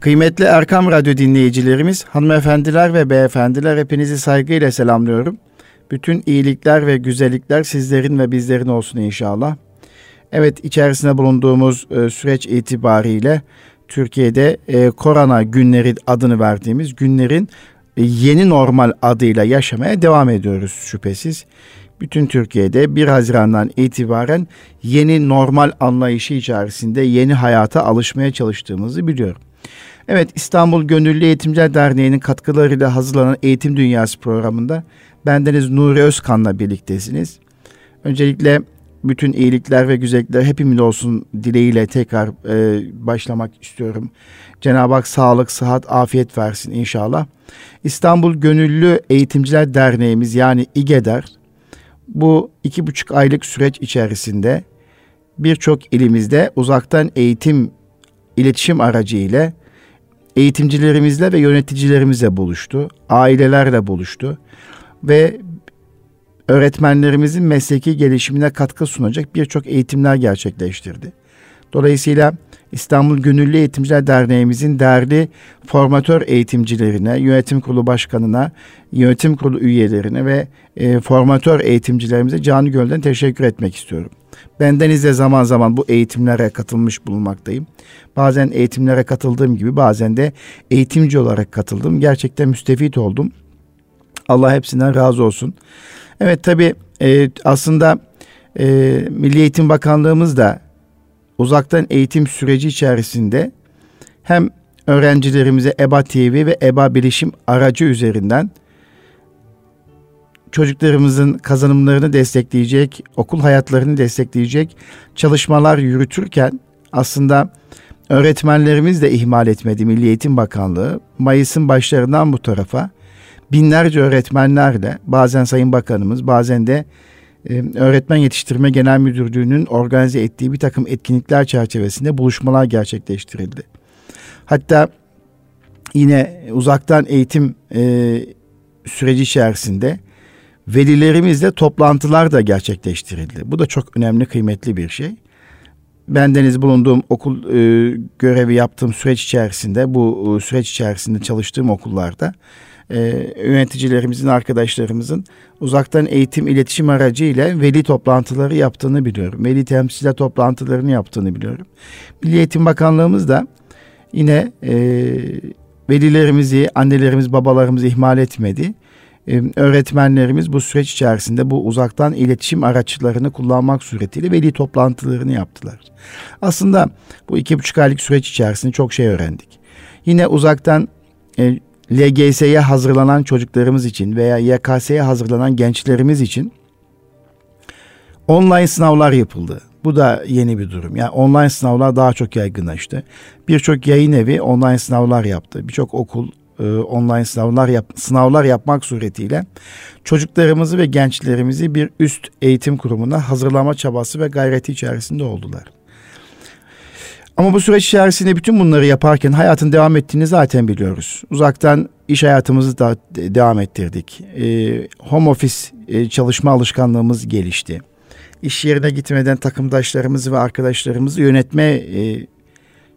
Kıymetli Erkam Radyo dinleyicilerimiz, hanımefendiler ve beyefendiler hepinizi saygıyla selamlıyorum. Bütün iyilikler ve güzellikler sizlerin ve bizlerin olsun inşallah. Evet içerisinde bulunduğumuz e, süreç itibariyle Türkiye'de e, korona günleri adını verdiğimiz günlerin e, yeni normal adıyla yaşamaya devam ediyoruz şüphesiz. Bütün Türkiye'de 1 Haziran'dan itibaren yeni normal anlayışı içerisinde yeni hayata alışmaya çalıştığımızı biliyorum. Evet İstanbul Gönüllü Eğitimciler Derneği'nin katkılarıyla hazırlanan Eğitim Dünyası programında bendeniz Nuri Özkan'la birliktesiniz. Öncelikle bütün iyilikler ve güzellikler hepimiz olsun dileğiyle tekrar e, başlamak istiyorum. Cenab-ı Hak sağlık, sıhhat, afiyet versin inşallah. İstanbul Gönüllü Eğitimciler Derneğimiz yani İGEDER bu iki buçuk aylık süreç içerisinde birçok ilimizde uzaktan eğitim iletişim aracı ile eğitimcilerimizle ve yöneticilerimizle buluştu. Ailelerle buluştu. Ve öğretmenlerimizin mesleki gelişimine katkı sunacak birçok eğitimler gerçekleştirdi. Dolayısıyla İstanbul Gönüllü Eğitimciler Derneğimizin değerli formatör eğitimcilerine, yönetim kurulu başkanına, yönetim kurulu üyelerine ve e, formatör eğitimcilerimize canı gölden teşekkür etmek istiyorum. Bendeniz de zaman zaman bu eğitimlere katılmış bulunmaktayım. Bazen eğitimlere katıldığım gibi bazen de eğitimci olarak katıldım. Gerçekten müstefit oldum. Allah hepsinden razı olsun. Evet tabi e, aslında e, Milli Eğitim Bakanlığımız da uzaktan eğitim süreci içerisinde hem öğrencilerimize EBA TV ve EBA Bilişim aracı üzerinden çocuklarımızın kazanımlarını destekleyecek, okul hayatlarını destekleyecek çalışmalar yürütürken aslında öğretmenlerimiz de ihmal etmedi Milli Eğitim Bakanlığı. Mayıs'ın başlarından bu tarafa binlerce öğretmenlerle bazen Sayın Bakanımız bazen de e, Öğretmen Yetiştirme Genel Müdürlüğü'nün organize ettiği bir takım etkinlikler çerçevesinde buluşmalar gerçekleştirildi. Hatta yine uzaktan eğitim e, süreci içerisinde velilerimizle toplantılar da gerçekleştirildi. Bu da çok önemli, kıymetli bir şey. Bendeniz bulunduğum okul e, görevi yaptığım süreç içerisinde, bu e, süreç içerisinde çalıştığım okullarda e, yöneticilerimizin, arkadaşlarımızın uzaktan eğitim iletişim aracı ile veli toplantıları yaptığını biliyorum. Veli temsilciler toplantılarını yaptığını biliyorum. Milli Eğitim Bakanlığımız da yine e, velilerimizi, annelerimiz, babalarımızı ihmal etmedi öğretmenlerimiz bu süreç içerisinde bu uzaktan iletişim araçlarını kullanmak suretiyle veli toplantılarını yaptılar. Aslında bu iki buçuk aylık süreç içerisinde çok şey öğrendik. Yine uzaktan e, LGS'ye hazırlanan çocuklarımız için veya YKS'ye hazırlanan gençlerimiz için online sınavlar yapıldı. Bu da yeni bir durum. Yani online sınavlar daha çok yaygınlaştı. Birçok yayın evi online sınavlar yaptı. Birçok okul e, online sınavlar yap, sınavlar yapmak suretiyle çocuklarımızı ve gençlerimizi bir üst eğitim kurumuna hazırlama çabası ve gayreti içerisinde oldular. Ama bu süreç içerisinde bütün bunları yaparken hayatın devam ettiğini zaten biliyoruz. Uzaktan iş hayatımızı da devam ettirdik. E, home office e, çalışma alışkanlığımız gelişti. İş yerine gitmeden takımdaşlarımızı ve arkadaşlarımızı yönetme e,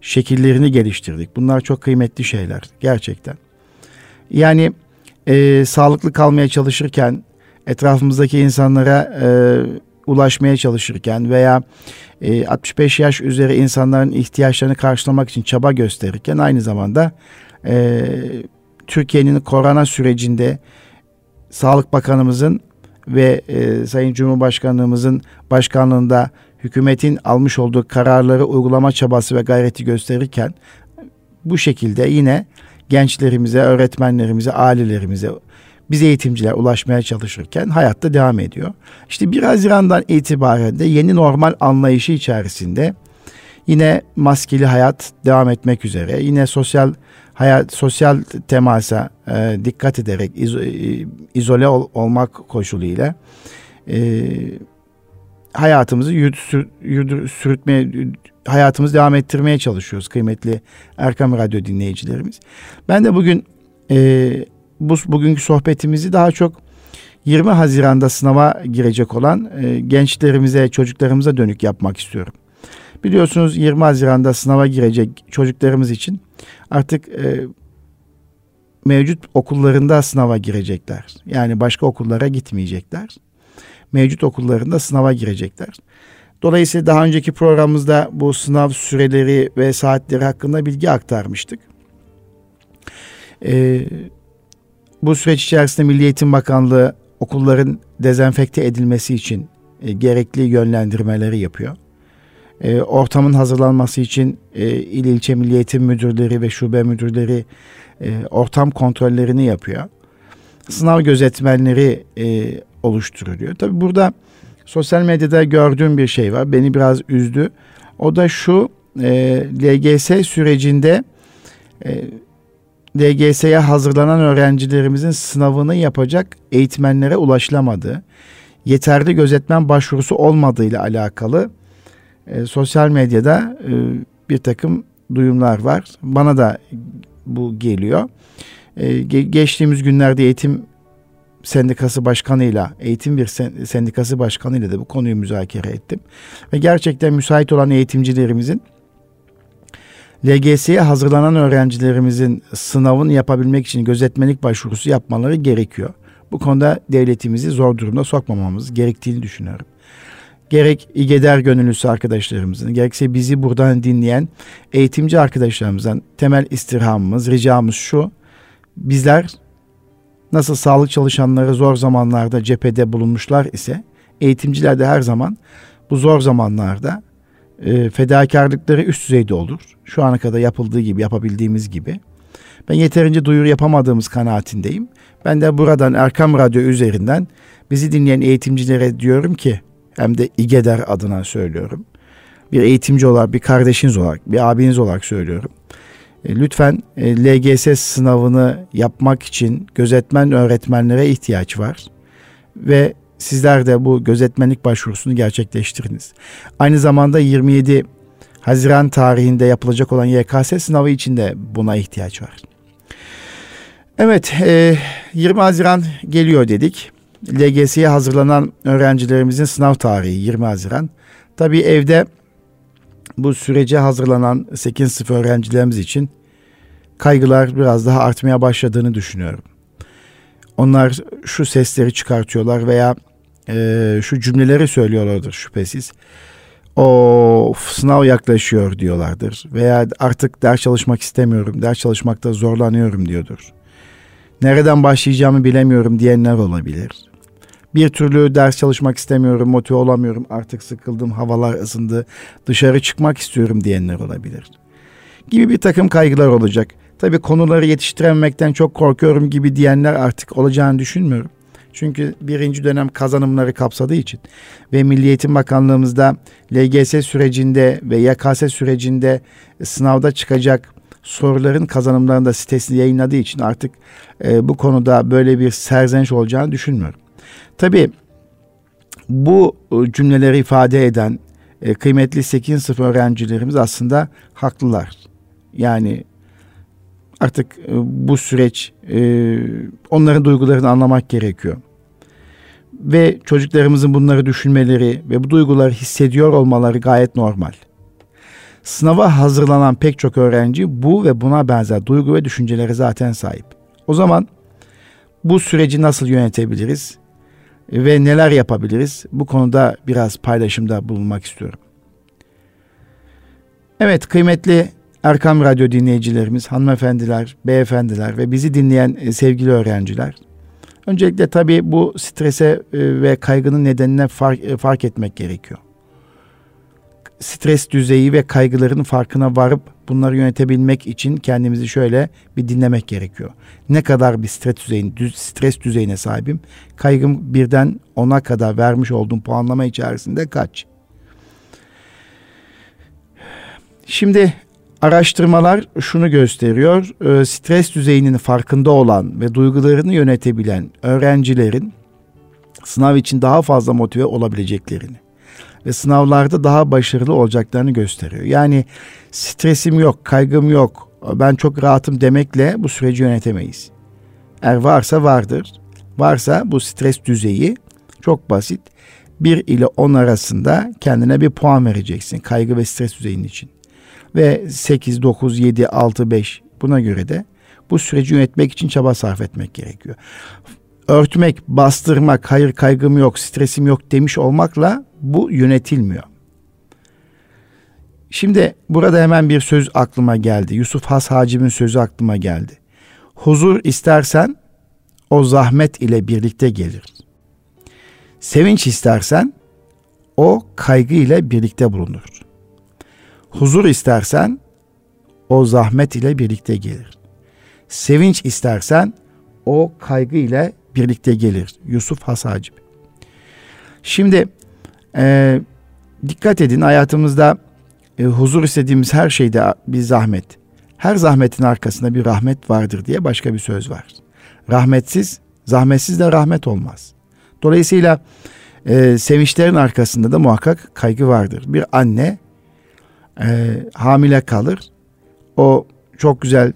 şekillerini geliştirdik. Bunlar çok kıymetli şeyler gerçekten. Yani e, sağlıklı kalmaya çalışırken, etrafımızdaki insanlara e, ulaşmaya çalışırken veya e, 65 yaş üzeri insanların ihtiyaçlarını karşılamak için çaba gösterirken aynı zamanda e, Türkiye'nin korona sürecinde Sağlık Bakanımızın ve e, Sayın Cumhurbaşkanlığımızın başkanlığında hükümetin almış olduğu kararları uygulama çabası ve gayreti gösterirken bu şekilde yine gençlerimize, öğretmenlerimize, ailelerimize, biz eğitimciler ulaşmaya çalışırken hayatta devam ediyor. İşte 1 Haziran'dan itibaren de yeni normal anlayışı içerisinde yine maskeli hayat devam etmek üzere, yine sosyal hayat, sosyal temasa e, dikkat ederek iz, e, izole ol, olmak koşuluyla e, hayatımızı yürüt, sür, yürüt, sürütmeye hayatımızı devam ettirmeye çalışıyoruz kıymetli Erkam Radyo dinleyicilerimiz. Ben de bugün e, bu bugünkü sohbetimizi daha çok 20 Haziran'da sınava girecek olan e, gençlerimize, çocuklarımıza dönük yapmak istiyorum. Biliyorsunuz 20 Haziran'da sınava girecek çocuklarımız için artık e, mevcut okullarında sınava girecekler. Yani başka okullara gitmeyecekler. Mevcut okullarında sınava girecekler. Dolayısıyla daha önceki programımızda bu sınav süreleri ve saatleri hakkında bilgi aktarmıştık. Ee, bu süreç içerisinde Milli Eğitim Bakanlığı okulların dezenfekte edilmesi için e, gerekli yönlendirmeleri yapıyor. E, ortamın hazırlanması için e, il ilçe milli eğitim müdürleri ve şube müdürleri e, ortam kontrollerini yapıyor. Sınav gözetmenleri e, oluşturuluyor. Tabi burada sosyal medyada gördüğüm bir şey var. Beni biraz üzdü. O da şu e, LGS sürecinde e, LGS'ye hazırlanan öğrencilerimizin sınavını yapacak eğitmenlere ulaşılamadı. Yeterli gözetmen başvurusu olmadığı ile alakalı e, sosyal medyada e, bir takım duyumlar var. Bana da bu geliyor. E, geçtiğimiz günlerde eğitim sendikası başkanıyla, eğitim bir sendikası başkanıyla da bu konuyu müzakere ettim. Ve gerçekten müsait olan eğitimcilerimizin LGS'ye hazırlanan öğrencilerimizin sınavını yapabilmek için gözetmenlik başvurusu yapmaları gerekiyor. Bu konuda devletimizi zor durumda sokmamamız gerektiğini düşünüyorum. Gerek İGEDER gönüllüsü arkadaşlarımızın, gerekse bizi buradan dinleyen eğitimci arkadaşlarımızdan temel istirhamımız, ricamız şu. Bizler nasıl sağlık çalışanları zor zamanlarda cephede bulunmuşlar ise eğitimciler de her zaman bu zor zamanlarda e, fedakarlıkları üst düzeyde olur. Şu ana kadar yapıldığı gibi, yapabildiğimiz gibi. Ben yeterince duyuru yapamadığımız kanaatindeyim. Ben de buradan Erkam Radyo üzerinden bizi dinleyen eğitimcilere diyorum ki hem de İGEDER adına söylüyorum. Bir eğitimci olarak, bir kardeşiniz olarak, bir abiniz olarak söylüyorum. E, lütfen e, LGS sınavını yapmak için gözetmen öğretmenlere ihtiyaç var. Ve sizler de bu gözetmenlik başvurusunu gerçekleştiriniz. Aynı zamanda 27 Haziran tarihinde yapılacak olan YKS sınavı için de buna ihtiyaç var. Evet, 20 e, Haziran geliyor dedik. LGS'ye hazırlanan öğrencilerimizin sınav tarihi 20 Haziran. Tabii evde bu sürece hazırlanan 8 sınıf öğrencilerimiz için kaygılar biraz daha artmaya başladığını düşünüyorum. Onlar şu sesleri çıkartıyorlar veya e, şu cümleleri söylüyorlardır şüphesiz. O sınav yaklaşıyor diyorlardır veya artık ders çalışmak istemiyorum, ders çalışmakta zorlanıyorum diyordur. Nereden başlayacağımı bilemiyorum diyenler olabilir. Bir türlü ders çalışmak istemiyorum, motive olamıyorum, artık sıkıldım, havalar ısındı, dışarı çıkmak istiyorum diyenler olabilir. Gibi bir takım kaygılar olacak. Tabi konuları yetiştirememekten çok korkuyorum gibi diyenler artık olacağını düşünmüyorum. Çünkü birinci dönem kazanımları kapsadığı için ve Milli Eğitim Bakanlığımızda LGS sürecinde ve YKS sürecinde sınavda çıkacak soruların kazanımlarını da sitesinde yayınladığı için artık e, bu konuda böyle bir serzeniş olacağını düşünmüyorum. Tabii bu e, cümleleri ifade eden e, kıymetli 8 sınıf öğrencilerimiz aslında haklılar. Yani artık e, bu süreç onların duygularını anlamak gerekiyor. Ve çocuklarımızın bunları düşünmeleri ve bu duyguları hissediyor olmaları gayet normal. Sınava hazırlanan pek çok öğrenci bu ve buna benzer duygu ve düşünceleri zaten sahip. O zaman bu süreci nasıl yönetebiliriz ve neler yapabiliriz? Bu konuda biraz paylaşımda bulunmak istiyorum. Evet kıymetli Erkam Radyo dinleyicilerimiz, hanımefendiler, beyefendiler ve bizi dinleyen e, sevgili öğrenciler. Öncelikle tabii bu strese e, ve kaygının nedenine fark, e, fark etmek gerekiyor. Stres düzeyi ve kaygıların farkına varıp bunları yönetebilmek için kendimizi şöyle bir dinlemek gerekiyor. Ne kadar bir stres düzeyine, stres düzeyine sahibim? Kaygım birden ona kadar vermiş olduğum puanlama içerisinde kaç? Şimdi Araştırmalar şunu gösteriyor. E, stres düzeyinin farkında olan ve duygularını yönetebilen öğrencilerin sınav için daha fazla motive olabileceklerini ve sınavlarda daha başarılı olacaklarını gösteriyor. Yani stresim yok, kaygım yok, ben çok rahatım demekle bu süreci yönetemeyiz. Eğer varsa vardır. Varsa bu stres düzeyi çok basit. 1 ile 10 arasında kendine bir puan vereceksin kaygı ve stres düzeyin için. ve 8, 9, 7, 6, 5 buna göre de bu süreci yönetmek için çaba sarf etmek gerekiyor. Örtmek, bastırmak, hayır kaygım yok, stresim yok demiş olmakla bu yönetilmiyor. Şimdi burada hemen bir söz aklıma geldi. Yusuf Has Hacim'in sözü aklıma geldi. Huzur istersen o zahmet ile birlikte gelir. Sevinç istersen o kaygı ile birlikte bulunur. Huzur istersen o zahmet ile birlikte gelir. Sevinç istersen o kaygı ile birlikte gelir. Yusuf Hasacip. Şimdi e, dikkat edin hayatımızda e, huzur istediğimiz her şeyde bir zahmet. Her zahmetin arkasında bir rahmet vardır diye başka bir söz var. Rahmetsiz, zahmetsiz de rahmet olmaz. Dolayısıyla e, sevinçlerin arkasında da muhakkak kaygı vardır. Bir anne e, hamile kalır. O çok güzel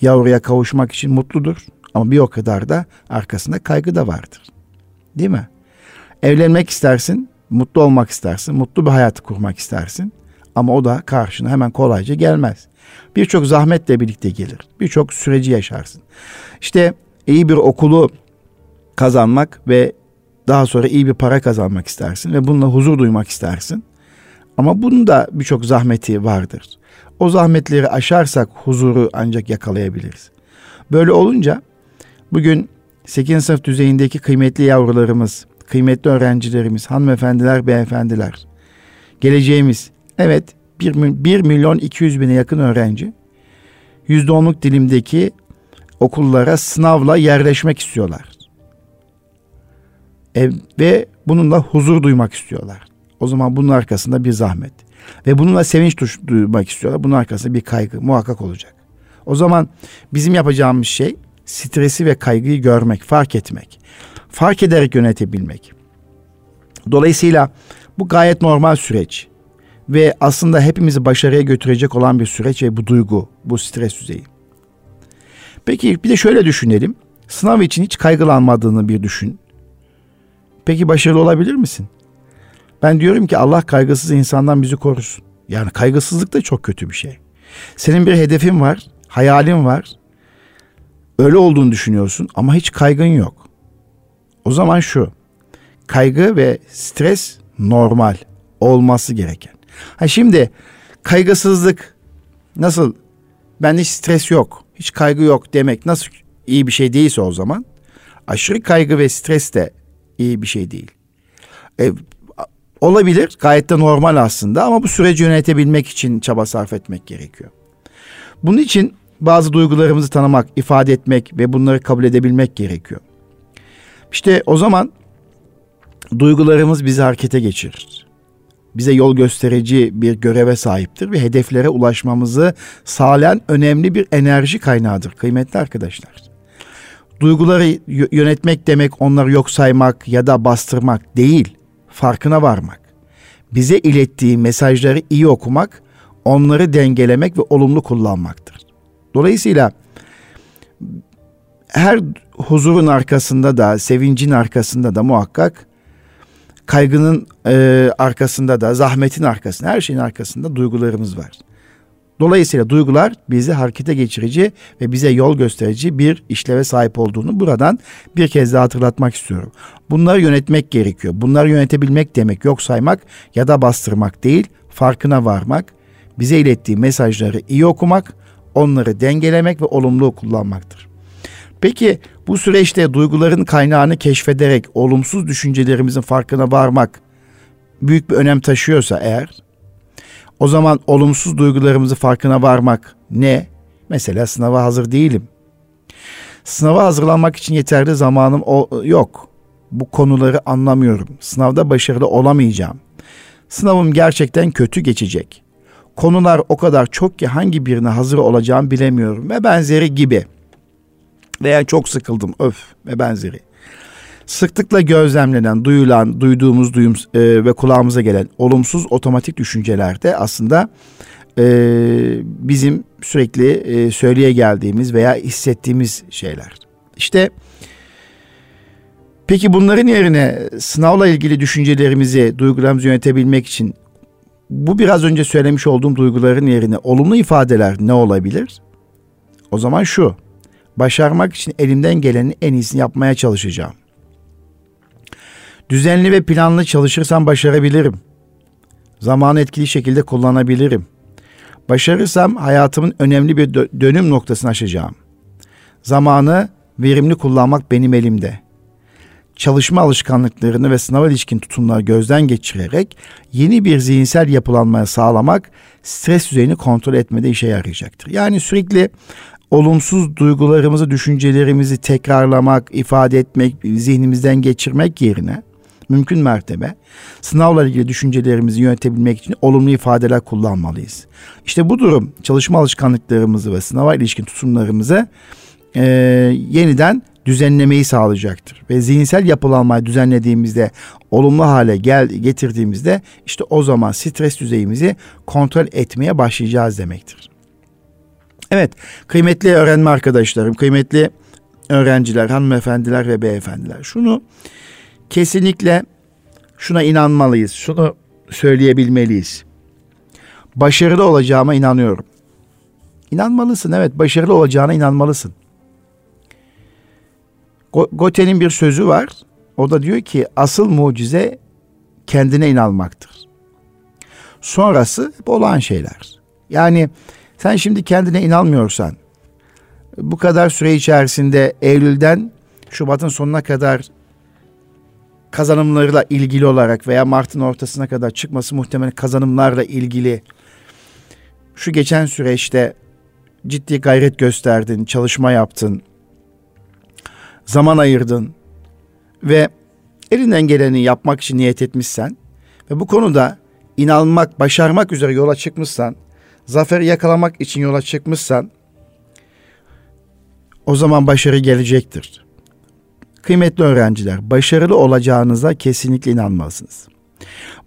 yavruya kavuşmak için mutludur. Ama bir o kadar da arkasında kaygı da vardır. Değil mi? Evlenmek istersin, mutlu olmak istersin, mutlu bir hayatı kurmak istersin. Ama o da karşına hemen kolayca gelmez. Birçok zahmetle birlikte gelir. Birçok süreci yaşarsın. İşte iyi bir okulu kazanmak ve daha sonra iyi bir para kazanmak istersin ve bununla huzur duymak istersin. Ama bunun da birçok zahmeti vardır. O zahmetleri aşarsak huzuru ancak yakalayabiliriz. Böyle olunca bugün 8. sınıf düzeyindeki kıymetli yavrularımız, kıymetli öğrencilerimiz, hanımefendiler, beyefendiler, geleceğimiz, evet 1, 1 milyon 200 bine yakın öğrenci %10'luk dilimdeki okullara sınavla yerleşmek istiyorlar. E, ve bununla huzur duymak istiyorlar. O zaman bunun arkasında bir zahmet. Ve bununla sevinç duymak istiyorlar. Bunun arkasında bir kaygı muhakkak olacak. O zaman bizim yapacağımız şey stresi ve kaygıyı görmek, fark etmek. Fark ederek yönetebilmek. Dolayısıyla bu gayet normal süreç. Ve aslında hepimizi başarıya götürecek olan bir süreç ve bu duygu, bu stres düzeyi. Peki bir de şöyle düşünelim. Sınav için hiç kaygılanmadığını bir düşün. Peki başarılı olabilir misin? Ben diyorum ki Allah kaygısız insandan bizi korusun. Yani kaygısızlık da çok kötü bir şey. Senin bir hedefin var, hayalin var. Öyle olduğunu düşünüyorsun ama hiç kaygın yok. O zaman şu. Kaygı ve stres normal olması gereken. Ha şimdi kaygısızlık nasıl ben hiç stres yok, hiç kaygı yok demek nasıl iyi bir şey değilse o zaman aşırı kaygı ve stres de iyi bir şey değil. E, olabilir gayet de normal aslında ama bu süreci yönetebilmek için çaba sarf etmek gerekiyor. Bunun için bazı duygularımızı tanımak, ifade etmek ve bunları kabul edebilmek gerekiyor. İşte o zaman duygularımız bizi harekete geçirir. Bize yol gösterici bir göreve sahiptir ve hedeflere ulaşmamızı sağlayan önemli bir enerji kaynağıdır kıymetli arkadaşlar. Duyguları yönetmek demek onları yok saymak ya da bastırmak değil, farkına varmak. Bize ilettiği mesajları iyi okumak, onları dengelemek ve olumlu kullanmaktır. Dolayısıyla her huzurun arkasında da, sevincin arkasında da muhakkak kaygının e, arkasında da, zahmetin arkasında, her şeyin arkasında duygularımız var. Dolayısıyla duygular bizi harekete geçirici ve bize yol gösterici bir işleve sahip olduğunu buradan bir kez daha hatırlatmak istiyorum. Bunları yönetmek gerekiyor. Bunları yönetebilmek demek yok saymak ya da bastırmak değil, farkına varmak, bize ilettiği mesajları iyi okumak, onları dengelemek ve olumlu kullanmaktır. Peki bu süreçte duyguların kaynağını keşfederek olumsuz düşüncelerimizin farkına varmak büyük bir önem taşıyorsa eğer o zaman olumsuz duygularımızı farkına varmak ne? Mesela sınava hazır değilim. Sınava hazırlanmak için yeterli zamanım yok. Bu konuları anlamıyorum. Sınavda başarılı olamayacağım. Sınavım gerçekten kötü geçecek. Konular o kadar çok ki hangi birine hazır olacağım bilemiyorum ve benzeri gibi. Veya çok sıkıldım öf ve benzeri sıklıkla gözlemlenen, duyulan, duyduğumuz duyum e, ve kulağımıza gelen olumsuz otomatik düşünceler de aslında e, bizim sürekli e, söyleye geldiğimiz veya hissettiğimiz şeyler. İşte peki bunların yerine sınavla ilgili düşüncelerimizi, duygularımızı yönetebilmek için bu biraz önce söylemiş olduğum duyguların yerine olumlu ifadeler ne olabilir? O zaman şu. Başarmak için elimden gelenin en iyisini yapmaya çalışacağım. Düzenli ve planlı çalışırsam başarabilirim. Zamanı etkili şekilde kullanabilirim. Başarırsam hayatımın önemli bir dönüm noktasını aşacağım. Zamanı verimli kullanmak benim elimde. Çalışma alışkanlıklarını ve sınav ilişkin tutumları gözden geçirerek yeni bir zihinsel yapılanmaya sağlamak stres düzeyini kontrol etmede işe yarayacaktır. Yani sürekli olumsuz duygularımızı, düşüncelerimizi tekrarlamak, ifade etmek, zihnimizden geçirmek yerine mümkün mertebe sınavla ilgili düşüncelerimizi yönetebilmek için olumlu ifadeler kullanmalıyız. İşte bu durum çalışma alışkanlıklarımızı ve sınava ilişkin tutumlarımızı e, yeniden düzenlemeyi sağlayacaktır. Ve zihinsel yapılanmayı düzenlediğimizde, olumlu hale gel getirdiğimizde işte o zaman stres düzeyimizi kontrol etmeye başlayacağız demektir. Evet, kıymetli öğrenme arkadaşlarım, kıymetli öğrenciler, hanımefendiler ve beyefendiler. Şunu kesinlikle şuna inanmalıyız. Şunu söyleyebilmeliyiz. Başarılı olacağıma inanıyorum. İnanmalısın evet başarılı olacağına inanmalısın. Gote'nin bir sözü var. O da diyor ki asıl mucize kendine inanmaktır. Sonrası hep olan şeyler. Yani sen şimdi kendine inanmıyorsan bu kadar süre içerisinde Eylül'den Şubat'ın sonuna kadar kazanımlarıyla ilgili olarak veya Mart'ın ortasına kadar çıkması muhtemelen kazanımlarla ilgili şu geçen süreçte ciddi gayret gösterdin, çalışma yaptın, zaman ayırdın ve elinden geleni yapmak için niyet etmişsen ve bu konuda inanmak, başarmak üzere yola çıkmışsan, zaferi yakalamak için yola çıkmışsan o zaman başarı gelecektir. Kıymetli öğrenciler, başarılı olacağınıza kesinlikle inanmalısınız.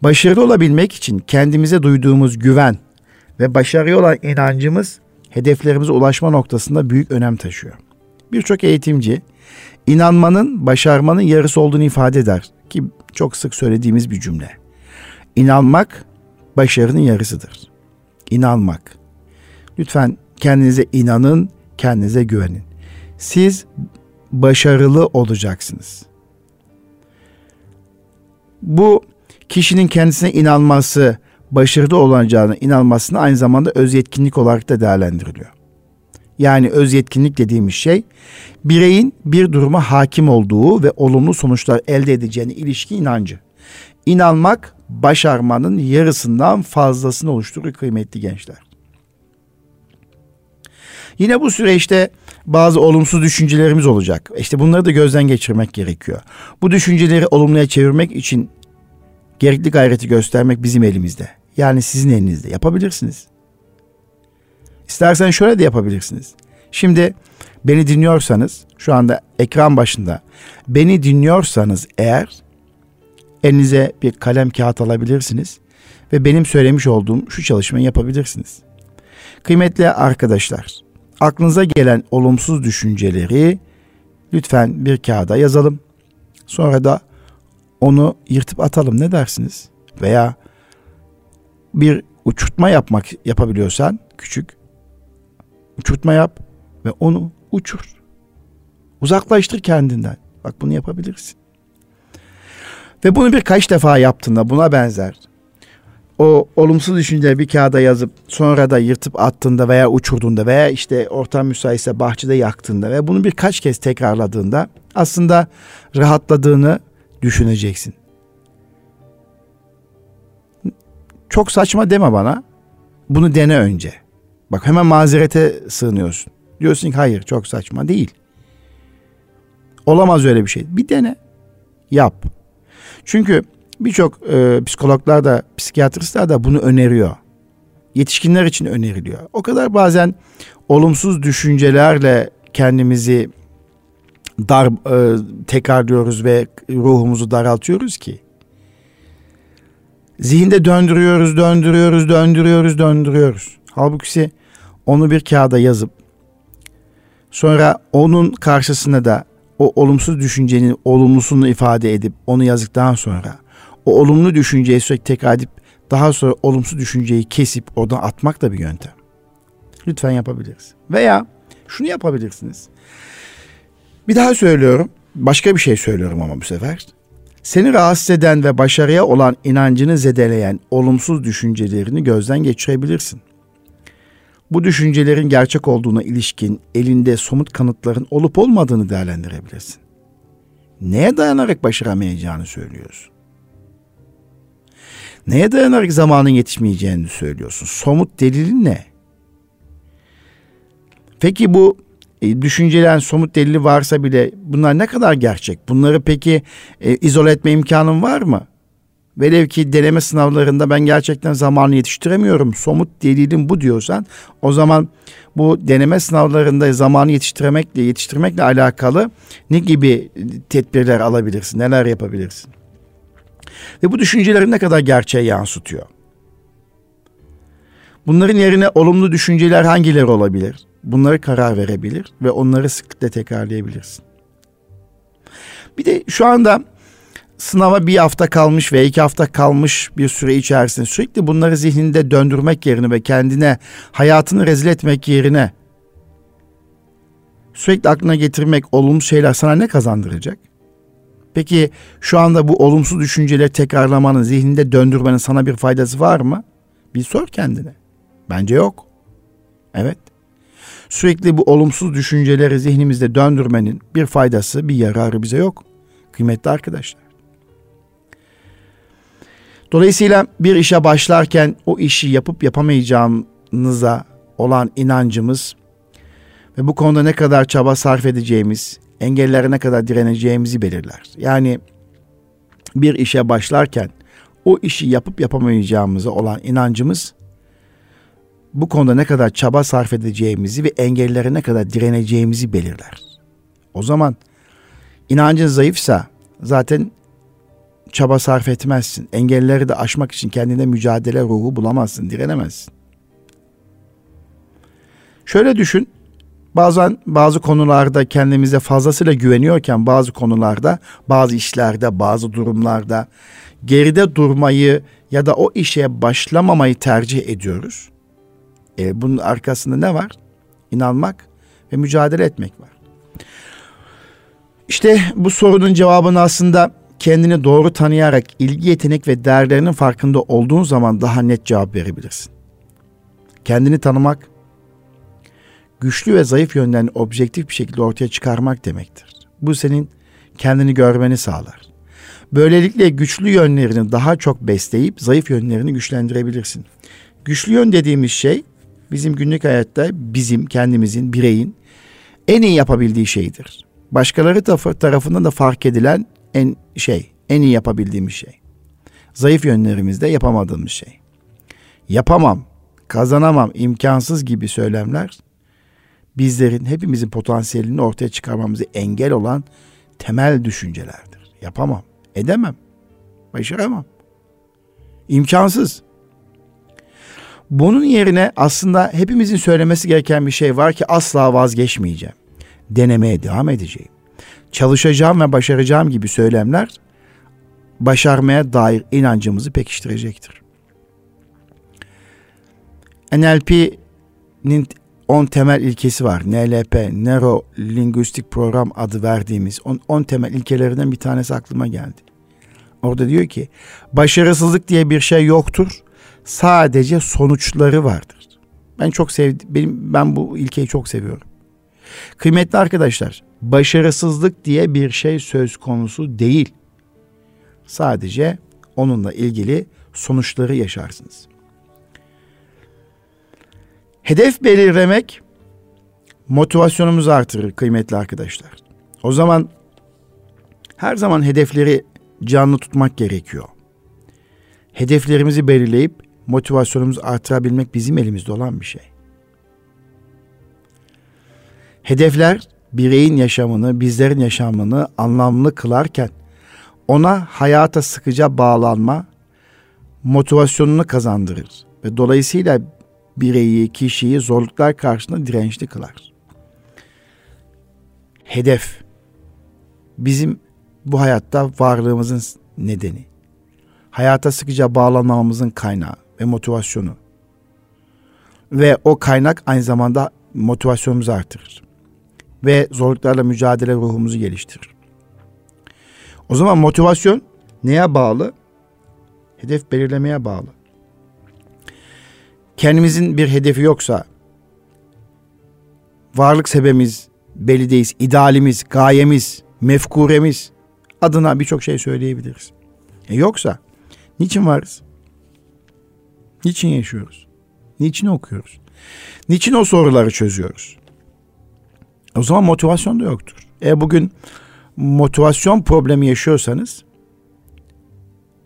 Başarılı olabilmek için kendimize duyduğumuz güven ve başarıya olan inancımız hedeflerimize ulaşma noktasında büyük önem taşıyor. Birçok eğitimci inanmanın başarmanın yarısı olduğunu ifade eder ki çok sık söylediğimiz bir cümle. İnanmak başarının yarısıdır. İnanmak. Lütfen kendinize inanın, kendinize güvenin. Siz başarılı olacaksınız. Bu kişinin kendisine inanması, başarılı olacağına inanmasını aynı zamanda öz yetkinlik olarak da değerlendiriliyor. Yani öz yetkinlik dediğimiz şey bireyin bir duruma hakim olduğu ve olumlu sonuçlar elde edeceğine ilişki inancı. İnanmak başarmanın yarısından fazlasını oluşturur kıymetli gençler. Yine bu süreçte bazı olumsuz düşüncelerimiz olacak. İşte bunları da gözden geçirmek gerekiyor. Bu düşünceleri olumluya çevirmek için gerekli gayreti göstermek bizim elimizde. Yani sizin elinizde. Yapabilirsiniz. İstersen şöyle de yapabilirsiniz. Şimdi beni dinliyorsanız şu anda ekran başında beni dinliyorsanız eğer elinize bir kalem kağıt alabilirsiniz ve benim söylemiş olduğum şu çalışmayı yapabilirsiniz. Kıymetli arkadaşlar, aklınıza gelen olumsuz düşünceleri lütfen bir kağıda yazalım. Sonra da onu yırtıp atalım ne dersiniz? Veya bir uçurtma yapmak yapabiliyorsan küçük uçurtma yap ve onu uçur. Uzaklaştır kendinden. Bak bunu yapabilirsin. Ve bunu birkaç defa yaptığında buna benzer o olumsuz düşünceleri bir kağıda yazıp sonra da yırtıp attığında veya uçurduğunda veya işte ortam müsaitse bahçede yaktığında ve bunu birkaç kez tekrarladığında aslında rahatladığını düşüneceksin. Çok saçma deme bana. Bunu dene önce. Bak hemen mazerete sığınıyorsun. Diyorsun ki hayır çok saçma değil. Olamaz öyle bir şey. Bir dene. Yap. Çünkü birçok e, psikologlar da psikiyatristler de bunu öneriyor. Yetişkinler için öneriliyor. O kadar bazen olumsuz düşüncelerle kendimizi dar e, tekrarlıyoruz ve ruhumuzu daraltıyoruz ki zihinde döndürüyoruz, döndürüyoruz, döndürüyoruz, döndürüyoruz. Halbuki onu bir kağıda yazıp sonra onun karşısına da o olumsuz düşüncenin olumlusunu ifade edip onu yazdıktan sonra o olumlu düşünceyi sürekli tekrar edip daha sonra olumsuz düşünceyi kesip oradan atmak da bir yöntem. Lütfen yapabiliriz. Veya şunu yapabilirsiniz. Bir daha söylüyorum. Başka bir şey söylüyorum ama bu sefer. Seni rahatsız eden ve başarıya olan inancını zedeleyen olumsuz düşüncelerini gözden geçirebilirsin. Bu düşüncelerin gerçek olduğuna ilişkin elinde somut kanıtların olup olmadığını değerlendirebilirsin. Neye dayanarak başaramayacağını söylüyorsun? Neye dayanarak zamanın yetişmeyeceğini söylüyorsun? Somut delilin ne? Peki bu e, düşüncelerin somut delili varsa bile bunlar ne kadar gerçek? Bunları peki e, izole etme imkanın var mı? Velev ki deneme sınavlarında ben gerçekten zamanı yetiştiremiyorum. Somut delilim bu diyorsan o zaman bu deneme sınavlarında zamanı yetiştirmekle yetiştirmekle alakalı ne gibi tedbirler alabilirsin? Neler yapabilirsin? Ve bu düşüncelerin ne kadar gerçeğe yansıtıyor? Bunların yerine olumlu düşünceler hangileri olabilir? Bunları karar verebilir ve onları sıklıkla tekrarlayabilirsin. Bir de şu anda sınava bir hafta kalmış ve iki hafta kalmış bir süre içerisinde sürekli bunları zihninde döndürmek yerine ve kendine hayatını rezil etmek yerine sürekli aklına getirmek olumsuz şeyler sana ne kazandıracak? Peki şu anda bu olumsuz düşünceleri tekrarlamanın, zihninde döndürmenin sana bir faydası var mı? Bir sor kendine. Bence yok. Evet. Sürekli bu olumsuz düşünceleri zihnimizde döndürmenin bir faydası, bir yararı bize yok. Kıymetli arkadaşlar. Dolayısıyla bir işe başlarken o işi yapıp yapamayacağımıza olan inancımız ve bu konuda ne kadar çaba sarf edeceğimiz, engellere ne kadar direneceğimizi belirler. Yani bir işe başlarken o işi yapıp yapamayacağımıza olan inancımız bu konuda ne kadar çaba sarf edeceğimizi ve engellere ne kadar direneceğimizi belirler. O zaman inancın zayıfsa zaten çaba sarf etmezsin. Engelleri de aşmak için kendine mücadele ruhu bulamazsın, direnemezsin. Şöyle düşün. Bazen bazı konularda kendimize fazlasıyla güveniyorken bazı konularda, bazı işlerde, bazı durumlarda geride durmayı ya da o işe başlamamayı tercih ediyoruz. E, bunun arkasında ne var? İnanmak ve mücadele etmek var. İşte bu sorunun cevabını aslında kendini doğru tanıyarak ilgi yetenek ve değerlerinin farkında olduğun zaman daha net cevap verebilirsin. Kendini tanımak, güçlü ve zayıf yönlerini objektif bir şekilde ortaya çıkarmak demektir. Bu senin kendini görmeni sağlar. Böylelikle güçlü yönlerini daha çok besleyip zayıf yönlerini güçlendirebilirsin. Güçlü yön dediğimiz şey bizim günlük hayatta bizim kendimizin bireyin en iyi yapabildiği şeydir. Başkaları tarafından da fark edilen en şey, en iyi yapabildiğimiz şey. Zayıf yönlerimizde yapamadığımız şey. Yapamam, kazanamam, imkansız gibi söylemler bizlerin hepimizin potansiyelini ortaya çıkarmamızı engel olan temel düşüncelerdir. Yapamam, edemem, başaramam. İmkansız. Bunun yerine aslında hepimizin söylemesi gereken bir şey var ki asla vazgeçmeyeceğim. Denemeye devam edeceğim. Çalışacağım ve başaracağım gibi söylemler başarmaya dair inancımızı pekiştirecektir. NLP'nin 10 temel ilkesi var. NLP, Neuro Linguistik Program adı verdiğimiz 10 temel ilkelerinden bir tanesi aklıma geldi. Orada diyor ki başarısızlık diye bir şey yoktur sadece sonuçları vardır. Ben çok sevdim. Benim ben bu ilkeyi çok seviyorum. Kıymetli arkadaşlar, başarısızlık diye bir şey söz konusu değil. Sadece onunla ilgili sonuçları yaşarsınız. Hedef belirlemek motivasyonumuzu artırır kıymetli arkadaşlar. O zaman her zaman hedefleri canlı tutmak gerekiyor. Hedeflerimizi belirleyip motivasyonumuzu artırabilmek bizim elimizde olan bir şey. Hedefler bireyin yaşamını, bizlerin yaşamını anlamlı kılarken ona hayata sıkıca bağlanma motivasyonunu kazandırır ve dolayısıyla bireyi, kişiyi zorluklar karşısında dirençli kılar. Hedef bizim bu hayatta varlığımızın nedeni. hayata sıkıca bağlanmamızın kaynağı ve motivasyonu. Ve o kaynak aynı zamanda motivasyonumuzu artırır. Ve zorluklarla mücadele ruhumuzu geliştirir. O zaman motivasyon neye bağlı? Hedef belirlemeye bağlı. Kendimizin bir hedefi yoksa, varlık sebebimiz belli değil, idealimiz, gayemiz, mefkuremiz adına birçok şey söyleyebiliriz. E yoksa niçin varız? Niçin yaşıyoruz? Niçin okuyoruz? Niçin o soruları çözüyoruz? O zaman motivasyon da yoktur. E bugün motivasyon problemi yaşıyorsanız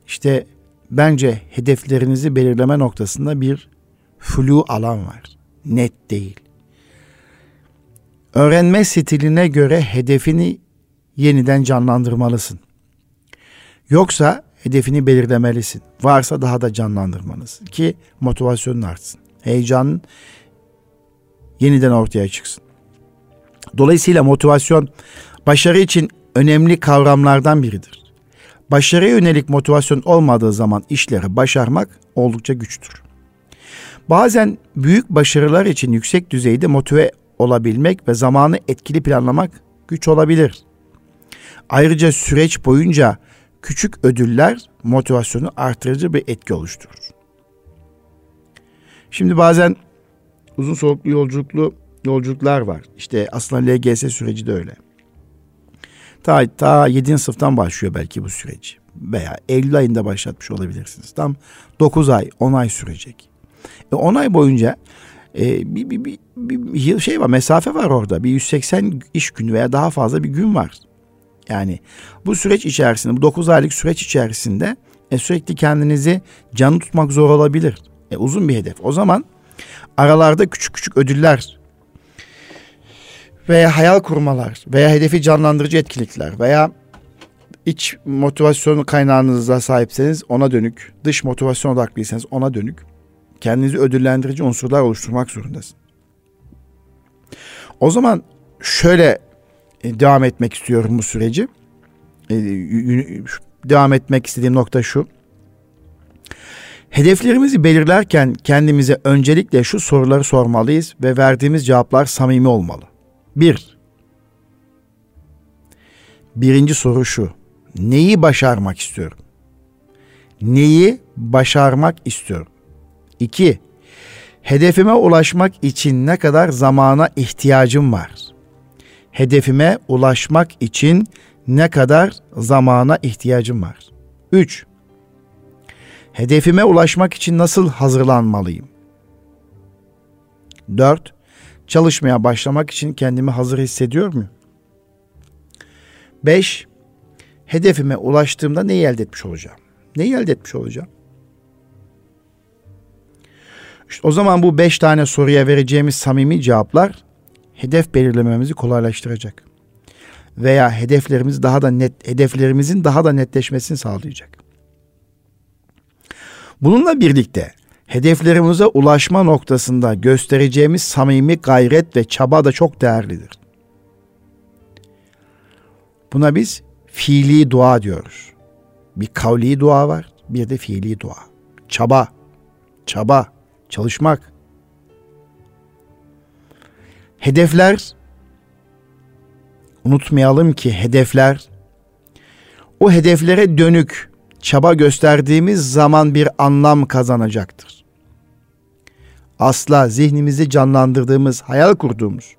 işte bence hedeflerinizi belirleme noktasında bir flu alan var. Net değil. Öğrenme stiline göre hedefini yeniden canlandırmalısın. Yoksa hedefini belirlemelisin. Varsa daha da canlandırmalısın ki motivasyonun artsın. Heyecanın yeniden ortaya çıksın. Dolayısıyla motivasyon başarı için önemli kavramlardan biridir. Başarıya yönelik motivasyon olmadığı zaman işleri başarmak oldukça güçtür. Bazen büyük başarılar için yüksek düzeyde motive olabilmek ve zamanı etkili planlamak güç olabilir. Ayrıca süreç boyunca küçük ödüller motivasyonu artırıcı bir etki oluşturur. Şimdi bazen uzun soluklu yolculuklu yolculuklar var. İşte aslında LGS süreci de öyle. Ta, ta 7. sınıftan başlıyor belki bu süreç. Veya Eylül ayında başlatmış olabilirsiniz. Tam 9 ay, 10 ay sürecek. E 10 ay boyunca e, bir, bir, bir, bir şey var, mesafe var orada. Bir 180 iş günü veya daha fazla bir gün var. Yani bu süreç içerisinde, bu 9 aylık süreç içerisinde e, sürekli kendinizi canlı tutmak zor olabilir. E, uzun bir hedef. O zaman aralarda küçük küçük ödüller veya hayal kurmalar veya hedefi canlandırıcı etkinlikler veya iç motivasyon kaynağınıza sahipseniz ona dönük, dış motivasyon odaklıysanız ona dönük kendinizi ödüllendirici unsurlar oluşturmak zorundasın. O zaman şöyle e, devam etmek istiyorum bu süreci. E, devam etmek istediğim nokta şu. Hedeflerimizi belirlerken kendimize öncelikle şu soruları sormalıyız ve verdiğimiz cevaplar samimi olmalı. Bir, birinci soru şu. Neyi başarmak istiyorum? Neyi başarmak istiyorum? İki, hedefime ulaşmak için ne kadar zamana ihtiyacım var? Hedefime ulaşmak için ne kadar zamana ihtiyacım var? Üç, hedefime ulaşmak için nasıl hazırlanmalıyım? Dört, çalışmaya başlamak için kendimi hazır hissediyor muyum? Beş, hedefime ulaştığımda neyi elde etmiş olacağım? Neyi elde etmiş olacağım? İşte o zaman bu beş tane soruya vereceğimiz samimi cevaplar hedef belirlememizi kolaylaştıracak. Veya hedeflerimiz daha da net hedeflerimizin daha da netleşmesini sağlayacak. Bununla birlikte hedeflerimize ulaşma noktasında göstereceğimiz samimi gayret ve çaba da çok değerlidir. Buna biz fiili dua diyoruz. Bir kavli dua var, bir de fiili dua. Çaba, çaba, çalışmak. Hedefler unutmayalım ki hedefler o hedeflere dönük çaba gösterdiğimiz zaman bir anlam kazanacaktır. Asla zihnimizi canlandırdığımız, hayal kurduğumuz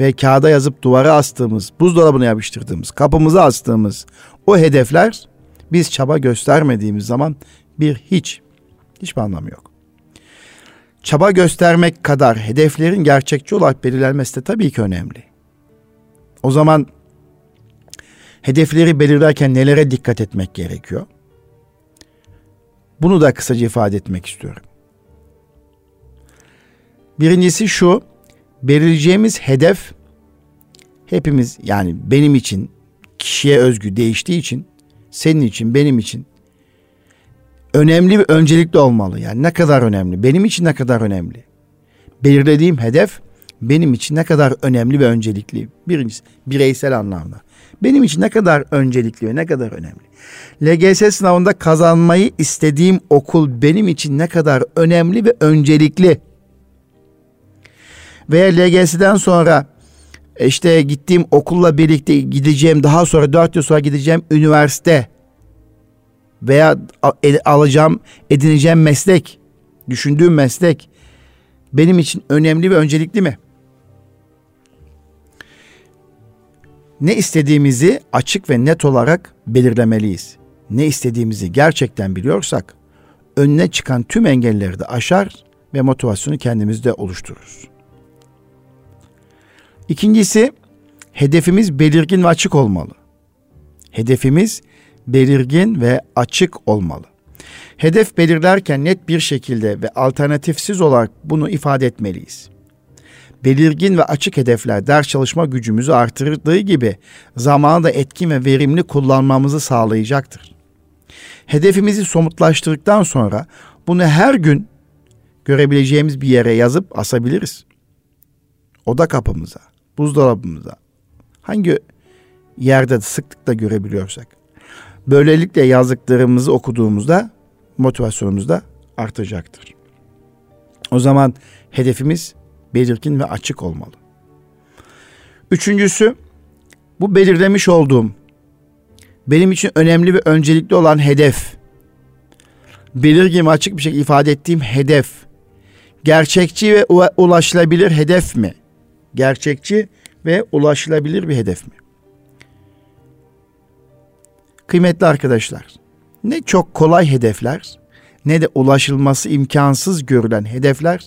ve kağıda yazıp duvara astığımız, buzdolabına yapıştırdığımız, kapımıza astığımız o hedefler biz çaba göstermediğimiz zaman bir hiç, hiçbir anlamı yok. Çaba göstermek kadar hedeflerin gerçekçi olarak belirlenmesi de tabii ki önemli. O zaman hedefleri belirlerken nelere dikkat etmek gerekiyor? Bunu da kısaca ifade etmek istiyorum. Birincisi şu, belirleyeceğimiz hedef hepimiz yani benim için kişiye özgü değiştiği için senin için benim için önemli ve öncelikli olmalı. Yani ne kadar önemli? Benim için ne kadar önemli? Belirlediğim hedef benim için ne kadar önemli ve öncelikli? Birincisi bireysel anlamda. Benim için ne kadar öncelikli ve ne kadar önemli? LGS sınavında kazanmayı istediğim okul benim için ne kadar önemli ve öncelikli? Veya LGS'den sonra işte gittiğim okulla birlikte gideceğim daha sonra dört yıl sonra gideceğim üniversite veya alacağım edineceğim meslek düşündüğüm meslek benim için önemli ve öncelikli mi? Ne istediğimizi açık ve net olarak belirlemeliyiz. Ne istediğimizi gerçekten biliyorsak önüne çıkan tüm engelleri de aşar ve motivasyonu kendimizde oluştururuz. İkincisi hedefimiz belirgin ve açık olmalı. Hedefimiz belirgin ve açık olmalı. Hedef belirlerken net bir şekilde ve alternatifsiz olarak bunu ifade etmeliyiz. Belirgin ve açık hedefler ders çalışma gücümüzü artırdığı gibi zamanı da etkin ve verimli kullanmamızı sağlayacaktır. Hedefimizi somutlaştırdıktan sonra bunu her gün görebileceğimiz bir yere yazıp asabiliriz. Oda kapımıza, buzdolabımıza, hangi yerde sıklıkla görebiliyorsak. Böylelikle yazdıklarımızı okuduğumuzda motivasyonumuz da artacaktır. O zaman hedefimiz belirgin ve açık olmalı. Üçüncüsü bu belirlemiş olduğum benim için önemli ve öncelikli olan hedef. Belirgin ve açık bir şekilde ifade ettiğim hedef. Gerçekçi ve ulaşılabilir hedef mi? Gerçekçi ve ulaşılabilir bir hedef mi? Kıymetli arkadaşlar, ne çok kolay hedefler ne de ulaşılması imkansız görülen hedefler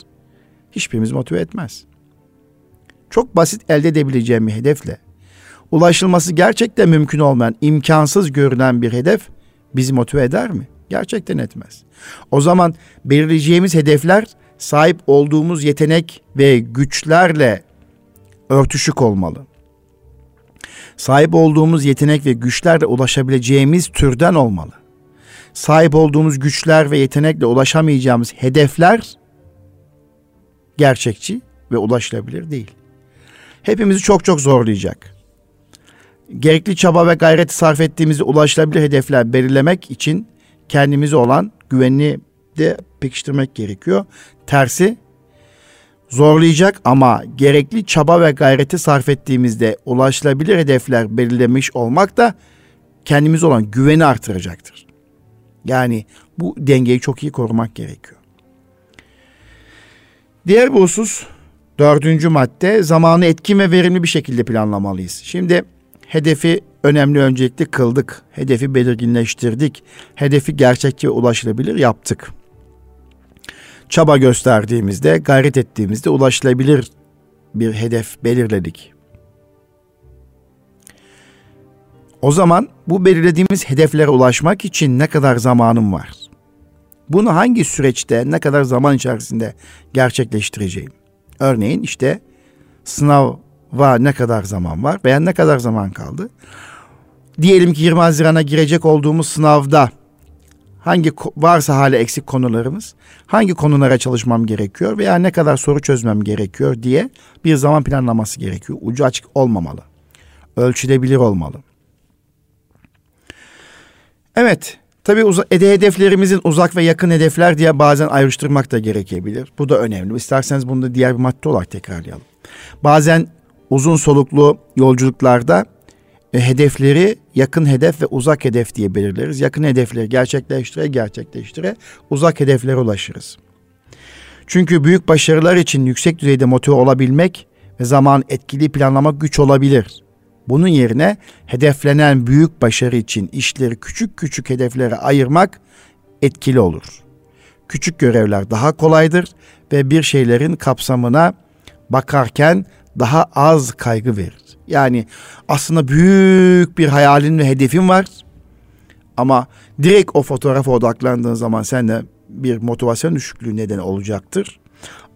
hiçbirimiz motive etmez. Çok basit elde edebileceğim bir hedefle ulaşılması gerçekten mümkün olmayan, imkansız görünen bir hedef bizi motive eder mi? Gerçekten etmez. O zaman belirleyeceğimiz hedefler sahip olduğumuz yetenek ve güçlerle örtüşük olmalı. Sahip olduğumuz yetenek ve güçlerle ulaşabileceğimiz türden olmalı. Sahip olduğumuz güçler ve yetenekle ulaşamayacağımız hedefler gerçekçi ve ulaşılabilir değil. Hepimizi çok çok zorlayacak. Gerekli çaba ve gayreti sarf ettiğimizde ulaşılabilir hedefler belirlemek için kendimize olan güvenini de pekiştirmek gerekiyor. Tersi zorlayacak ama gerekli çaba ve gayreti sarf ettiğimizde ulaşılabilir hedefler belirlemiş olmak da kendimiz olan güveni artıracaktır. Yani bu dengeyi çok iyi korumak gerekiyor. Diğer bir husus dördüncü madde zamanı etkin ve verimli bir şekilde planlamalıyız. Şimdi hedefi önemli öncelikli kıldık. Hedefi belirginleştirdik. Hedefi gerçekçi ulaşılabilir yaptık çaba gösterdiğimizde, gayret ettiğimizde ulaşılabilir bir hedef belirledik. O zaman bu belirlediğimiz hedeflere ulaşmak için ne kadar zamanım var? Bunu hangi süreçte, ne kadar zaman içerisinde gerçekleştireceğim? Örneğin işte sınava ne kadar zaman var veya ne kadar zaman kaldı? Diyelim ki 20 Haziran'a girecek olduğumuz sınavda hangi varsa hala eksik konularımız, hangi konulara çalışmam gerekiyor veya ne kadar soru çözmem gerekiyor diye bir zaman planlaması gerekiyor. Ucu açık olmamalı. Ölçülebilir olmalı. Evet, tabii uz- hedeflerimizin uzak ve yakın hedefler diye bazen ayrıştırmak da gerekebilir. Bu da önemli. İsterseniz bunu da diğer bir madde olarak tekrarlayalım. Bazen uzun soluklu yolculuklarda hedefleri yakın hedef ve uzak hedef diye belirleriz. Yakın hedefleri gerçekleştire gerçekleştire uzak hedeflere ulaşırız. Çünkü büyük başarılar için yüksek düzeyde motive olabilmek ve zaman etkili planlamak güç olabilir. Bunun yerine hedeflenen büyük başarı için işleri küçük küçük hedeflere ayırmak etkili olur. Küçük görevler daha kolaydır ve bir şeylerin kapsamına bakarken daha az kaygı verir. Yani aslında büyük bir hayalin ve hedefin var. Ama direkt o fotoğrafa odaklandığın zaman sende bir motivasyon düşüklüğü nedeni olacaktır.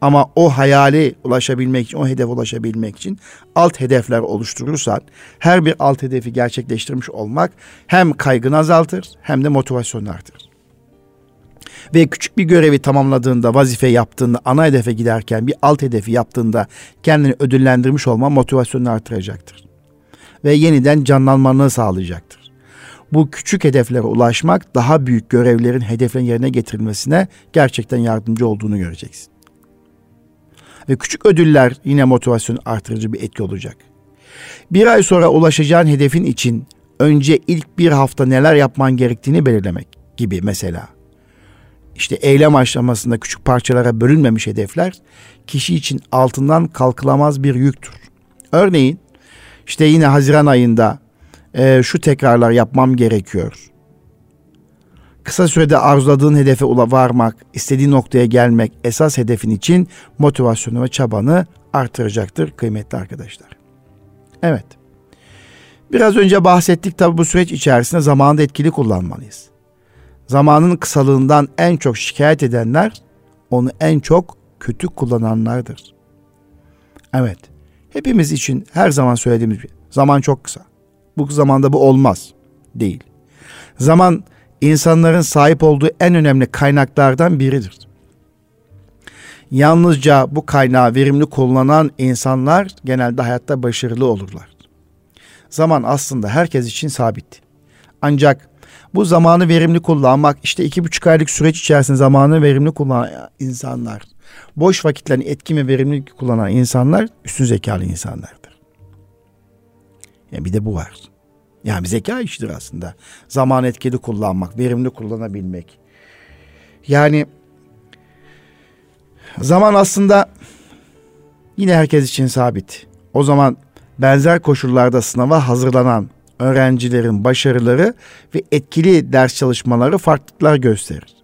Ama o hayali ulaşabilmek için, o hedef ulaşabilmek için alt hedefler oluşturursan her bir alt hedefi gerçekleştirmiş olmak hem kaygını azaltır hem de motivasyonu artırır. Ve küçük bir görevi tamamladığında, vazife yaptığında, ana hedefe giderken bir alt hedefi yaptığında kendini ödüllendirmiş olma motivasyonunu artıracaktır. Ve yeniden canlanmanı sağlayacaktır. Bu küçük hedeflere ulaşmak daha büyük görevlerin hedeflerin yerine getirilmesine gerçekten yardımcı olduğunu göreceksin. Ve küçük ödüller yine motivasyonu artırıcı bir etki olacak. Bir ay sonra ulaşacağın hedefin için önce ilk bir hafta neler yapman gerektiğini belirlemek gibi mesela. İşte eylem aşamasında küçük parçalara bölünmemiş hedefler kişi için altından kalkılamaz bir yüktür. Örneğin işte yine Haziran ayında e, şu tekrarlar yapmam gerekiyor. Kısa sürede arzuladığın hedefe varmak, istediğin noktaya gelmek esas hedefin için motivasyonu ve çabanı artıracaktır kıymetli arkadaşlar. Evet. Biraz önce bahsettik tabi bu süreç içerisinde zamanı etkili kullanmalıyız. Zamanın kısalığından en çok şikayet edenler onu en çok kötü kullananlardır. Evet. Hepimiz için her zaman söylediğimiz bir zaman çok kısa. Bu zamanda bu olmaz değil. Zaman insanların sahip olduğu en önemli kaynaklardan biridir. Yalnızca bu kaynağı verimli kullanan insanlar genelde hayatta başarılı olurlar. Zaman aslında herkes için sabit. Ancak bu zamanı verimli kullanmak işte iki buçuk aylık süreç içerisinde zamanı verimli kullanan insanlar, boş vakitlerini etkin ve verimli kullanan insanlar üstün zekalı insanlardır. Yani bir de bu var. Yani zeka işidir aslında. Zaman etkili kullanmak, verimli kullanabilmek. Yani zaman aslında yine herkes için sabit. O zaman benzer koşullarda sınava hazırlanan öğrencilerin başarıları ve etkili ders çalışmaları farklılıklar gösterir.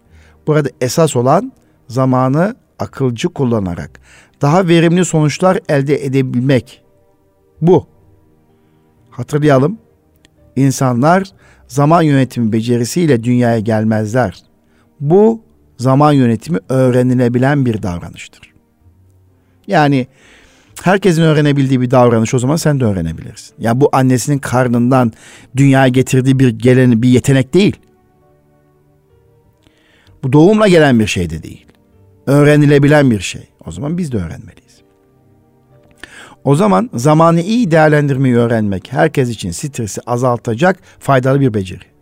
Burada esas olan zamanı akılcı kullanarak daha verimli sonuçlar elde edebilmek. Bu. Hatırlayalım. İnsanlar zaman yönetimi becerisiyle dünyaya gelmezler. Bu zaman yönetimi öğrenilebilen bir davranıştır. Yani herkesin öğrenebildiği bir davranış o zaman sen de öğrenebilirsin. Ya yani bu annesinin karnından dünyaya getirdiği bir gelen bir yetenek değil. Bu doğumla gelen bir şey de değil. Öğrenilebilen bir şey. O zaman biz de öğrenmeliyiz. O zaman zamanı iyi değerlendirmeyi öğrenmek herkes için stresi azaltacak faydalı bir beceri.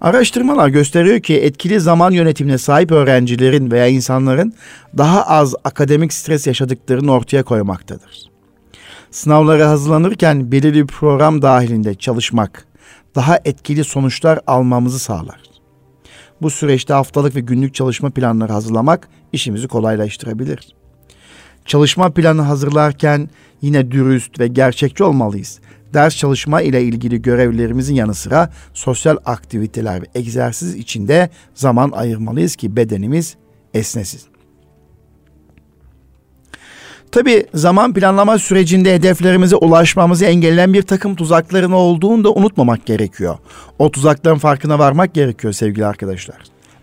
Araştırmalar gösteriyor ki etkili zaman yönetimine sahip öğrencilerin veya insanların daha az akademik stres yaşadıklarını ortaya koymaktadır. Sınavlara hazırlanırken belirli bir program dahilinde çalışmak daha etkili sonuçlar almamızı sağlar. Bu süreçte haftalık ve günlük çalışma planları hazırlamak işimizi kolaylaştırabilir. Çalışma planı hazırlarken yine dürüst ve gerçekçi olmalıyız. Ders çalışma ile ilgili görevlerimizin yanı sıra sosyal aktiviteler ve egzersiz içinde zaman ayırmalıyız ki bedenimiz esnesin. Tabi zaman planlama sürecinde hedeflerimize ulaşmamızı engelleyen bir takım tuzakların olduğunu da unutmamak gerekiyor. O tuzakların farkına varmak gerekiyor sevgili arkadaşlar.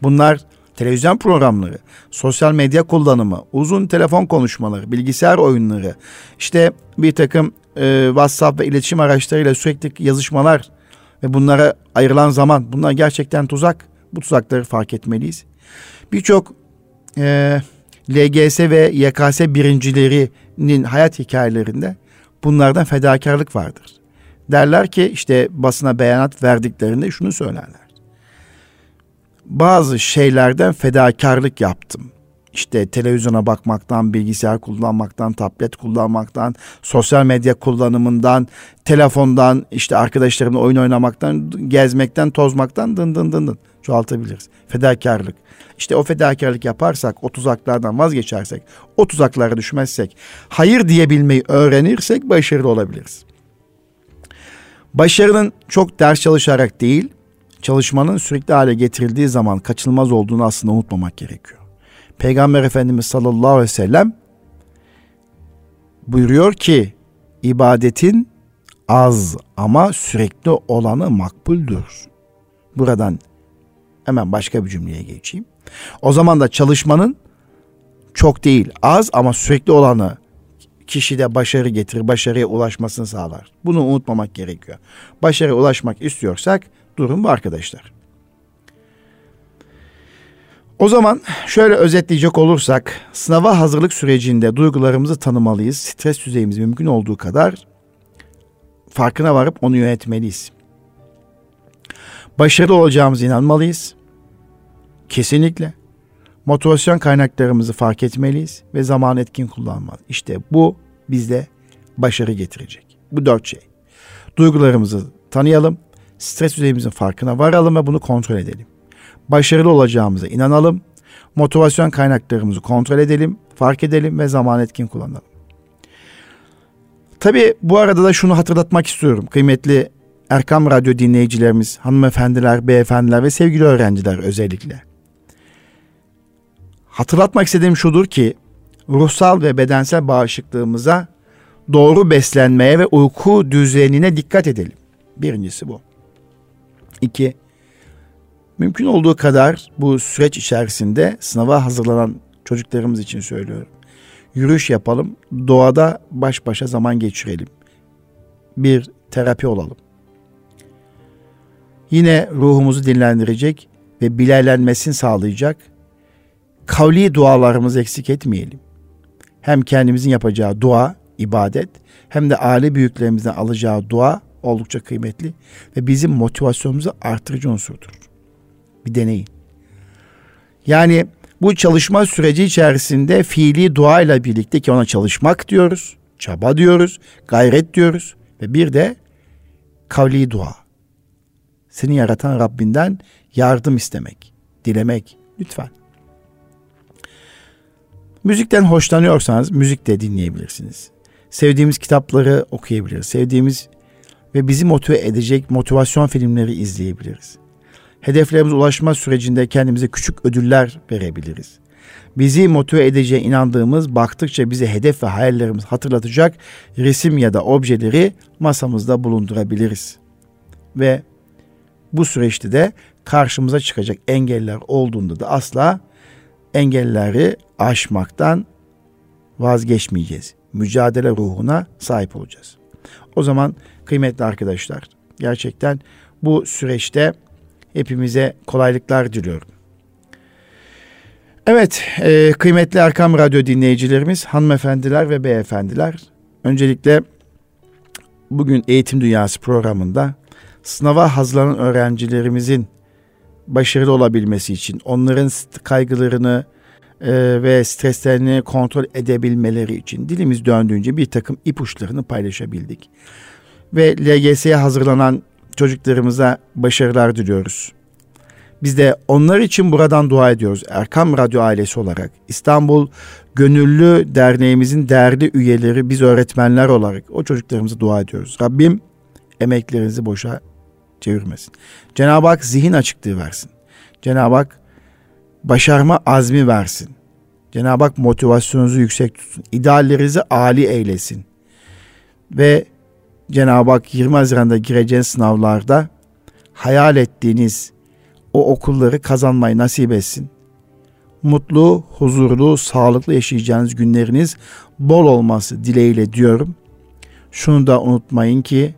Bunlar televizyon programları, sosyal medya kullanımı, uzun telefon konuşmaları, bilgisayar oyunları, işte bir takım e, WhatsApp ve iletişim araçlarıyla sürekli yazışmalar ve bunlara ayrılan zaman bunlar gerçekten tuzak. Bu tuzakları fark etmeliyiz. Birçok e, LGS ve YKS birincilerinin hayat hikayelerinde bunlardan fedakarlık vardır. Derler ki işte basına beyanat verdiklerinde şunu söylerler bazı şeylerden fedakarlık yaptım. İşte televizyona bakmaktan, bilgisayar kullanmaktan, tablet kullanmaktan, sosyal medya kullanımından, telefondan, işte arkadaşlarımla oyun oynamaktan, gezmekten, tozmaktan dın dın dın dın çoğaltabiliriz. Fedakarlık. İşte o fedakarlık yaparsak, o tuzaklardan vazgeçersek, o tuzaklara düşmezsek, hayır diyebilmeyi öğrenirsek başarılı olabiliriz. Başarının çok ders çalışarak değil, çalışmanın sürekli hale getirildiği zaman kaçınılmaz olduğunu aslında unutmamak gerekiyor. Peygamber Efendimiz sallallahu aleyhi ve sellem buyuruyor ki ibadetin az ama sürekli olanı makbuldür. Buradan hemen başka bir cümleye geçeyim. O zaman da çalışmanın çok değil az ama sürekli olanı kişide başarı getirir, başarıya ulaşmasını sağlar. Bunu unutmamak gerekiyor. Başarıya ulaşmak istiyorsak Durum bu arkadaşlar. O zaman şöyle özetleyecek olursak sınava hazırlık sürecinde duygularımızı tanımalıyız. Stres düzeyimizi mümkün olduğu kadar farkına varıp onu yönetmeliyiz. Başarılı olacağımıza inanmalıyız. Kesinlikle. Motivasyon kaynaklarımızı fark etmeliyiz ve zaman etkin kullanmalıyız. İşte bu bizde başarı getirecek. Bu dört şey. Duygularımızı tanıyalım, stres düzeyimizin farkına varalım ve bunu kontrol edelim. Başarılı olacağımıza inanalım, motivasyon kaynaklarımızı kontrol edelim, fark edelim ve zaman etkin kullanalım. Tabii bu arada da şunu hatırlatmak istiyorum kıymetli Erkam Radyo dinleyicilerimiz, hanımefendiler, beyefendiler ve sevgili öğrenciler özellikle. Hatırlatmak istediğim şudur ki ruhsal ve bedensel bağışıklığımıza doğru beslenmeye ve uyku düzenine dikkat edelim. Birincisi bu. İki, mümkün olduğu kadar bu süreç içerisinde sınava hazırlanan çocuklarımız için söylüyorum. Yürüyüş yapalım, doğada baş başa zaman geçirelim. Bir terapi olalım. Yine ruhumuzu dinlendirecek ve bilerlenmesini sağlayacak kavli dualarımızı eksik etmeyelim. Hem kendimizin yapacağı dua, ibadet hem de aile büyüklerimizden alacağı dua oldukça kıymetli ve bizim motivasyonumuzu artırıcı unsurdur. Bir deneyin. Yani bu çalışma süreci içerisinde fiili dua ile birlikte ki ona çalışmak diyoruz, çaba diyoruz, gayret diyoruz ve bir de kavli dua. Seni yaratan Rabbinden yardım istemek, dilemek lütfen. Müzikten hoşlanıyorsanız müzik de dinleyebilirsiniz. Sevdiğimiz kitapları okuyabiliriz. Sevdiğimiz ve bizi motive edecek motivasyon filmleri izleyebiliriz. Hedeflerimize ulaşma sürecinde kendimize küçük ödüller verebiliriz. Bizi motive edeceğe inandığımız, baktıkça bize hedef ve hayallerimiz hatırlatacak resim ya da objeleri masamızda bulundurabiliriz. Ve bu süreçte de karşımıza çıkacak engeller olduğunda da asla engelleri aşmaktan vazgeçmeyeceğiz. Mücadele ruhuna sahip olacağız. O zaman kıymetli arkadaşlar gerçekten bu süreçte hepimize kolaylıklar diliyorum. Evet e, kıymetli Erkam Radyo dinleyicilerimiz hanımefendiler ve beyefendiler öncelikle bugün Eğitim Dünyası programında sınava hazırlanan öğrencilerimizin başarılı olabilmesi için onların kaygılarını e, ve streslerini kontrol edebilmeleri için dilimiz döndüğünce bir takım ipuçlarını paylaşabildik. Ve LGS'ye hazırlanan çocuklarımıza başarılar diliyoruz. Biz de onlar için buradan dua ediyoruz. Erkam Radyo ailesi olarak İstanbul Gönüllü Derneğimizin değerli üyeleri biz öğretmenler olarak o çocuklarımıza dua ediyoruz. Rabbim emeklerinizi boşa çevirmesin. Cenab-ı Hak zihin açıklığı versin. Cenab-ı Hak başarma azmi versin. Cenab-ı Hak motivasyonunuzu yüksek tutsun. İdeallerinizi âli eylesin. Ve Cenab-ı Hak 20 Haziran'da gireceğiniz sınavlarda hayal ettiğiniz o okulları kazanmayı nasip etsin. Mutlu, huzurlu, sağlıklı yaşayacağınız günleriniz bol olması dileğiyle diyorum. Şunu da unutmayın ki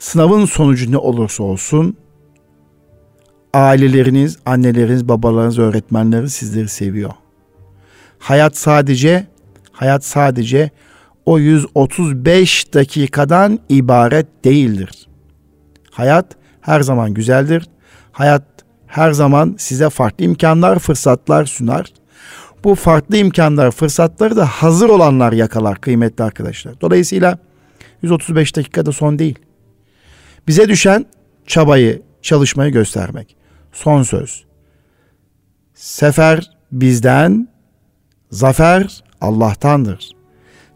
Sınavın sonucu ne olursa olsun aileleriniz, anneleriniz, babalarınız, öğretmenleriniz sizleri seviyor. Hayat sadece hayat sadece o 135 dakikadan ibaret değildir. Hayat her zaman güzeldir. Hayat her zaman size farklı imkanlar, fırsatlar sunar. Bu farklı imkanlar, fırsatları da hazır olanlar yakalar kıymetli arkadaşlar. Dolayısıyla 135 dakikada son değil. Bize düşen çabayı, çalışmayı göstermek. Son söz. Sefer bizden, zafer Allah'tandır.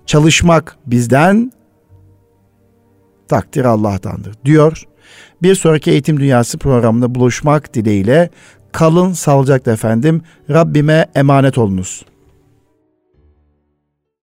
Çalışmak bizden, takdir Allah'tandır diyor. Bir sonraki Eğitim Dünyası programında buluşmak dileğiyle kalın sağlıcakla efendim. Rabbime emanet olunuz.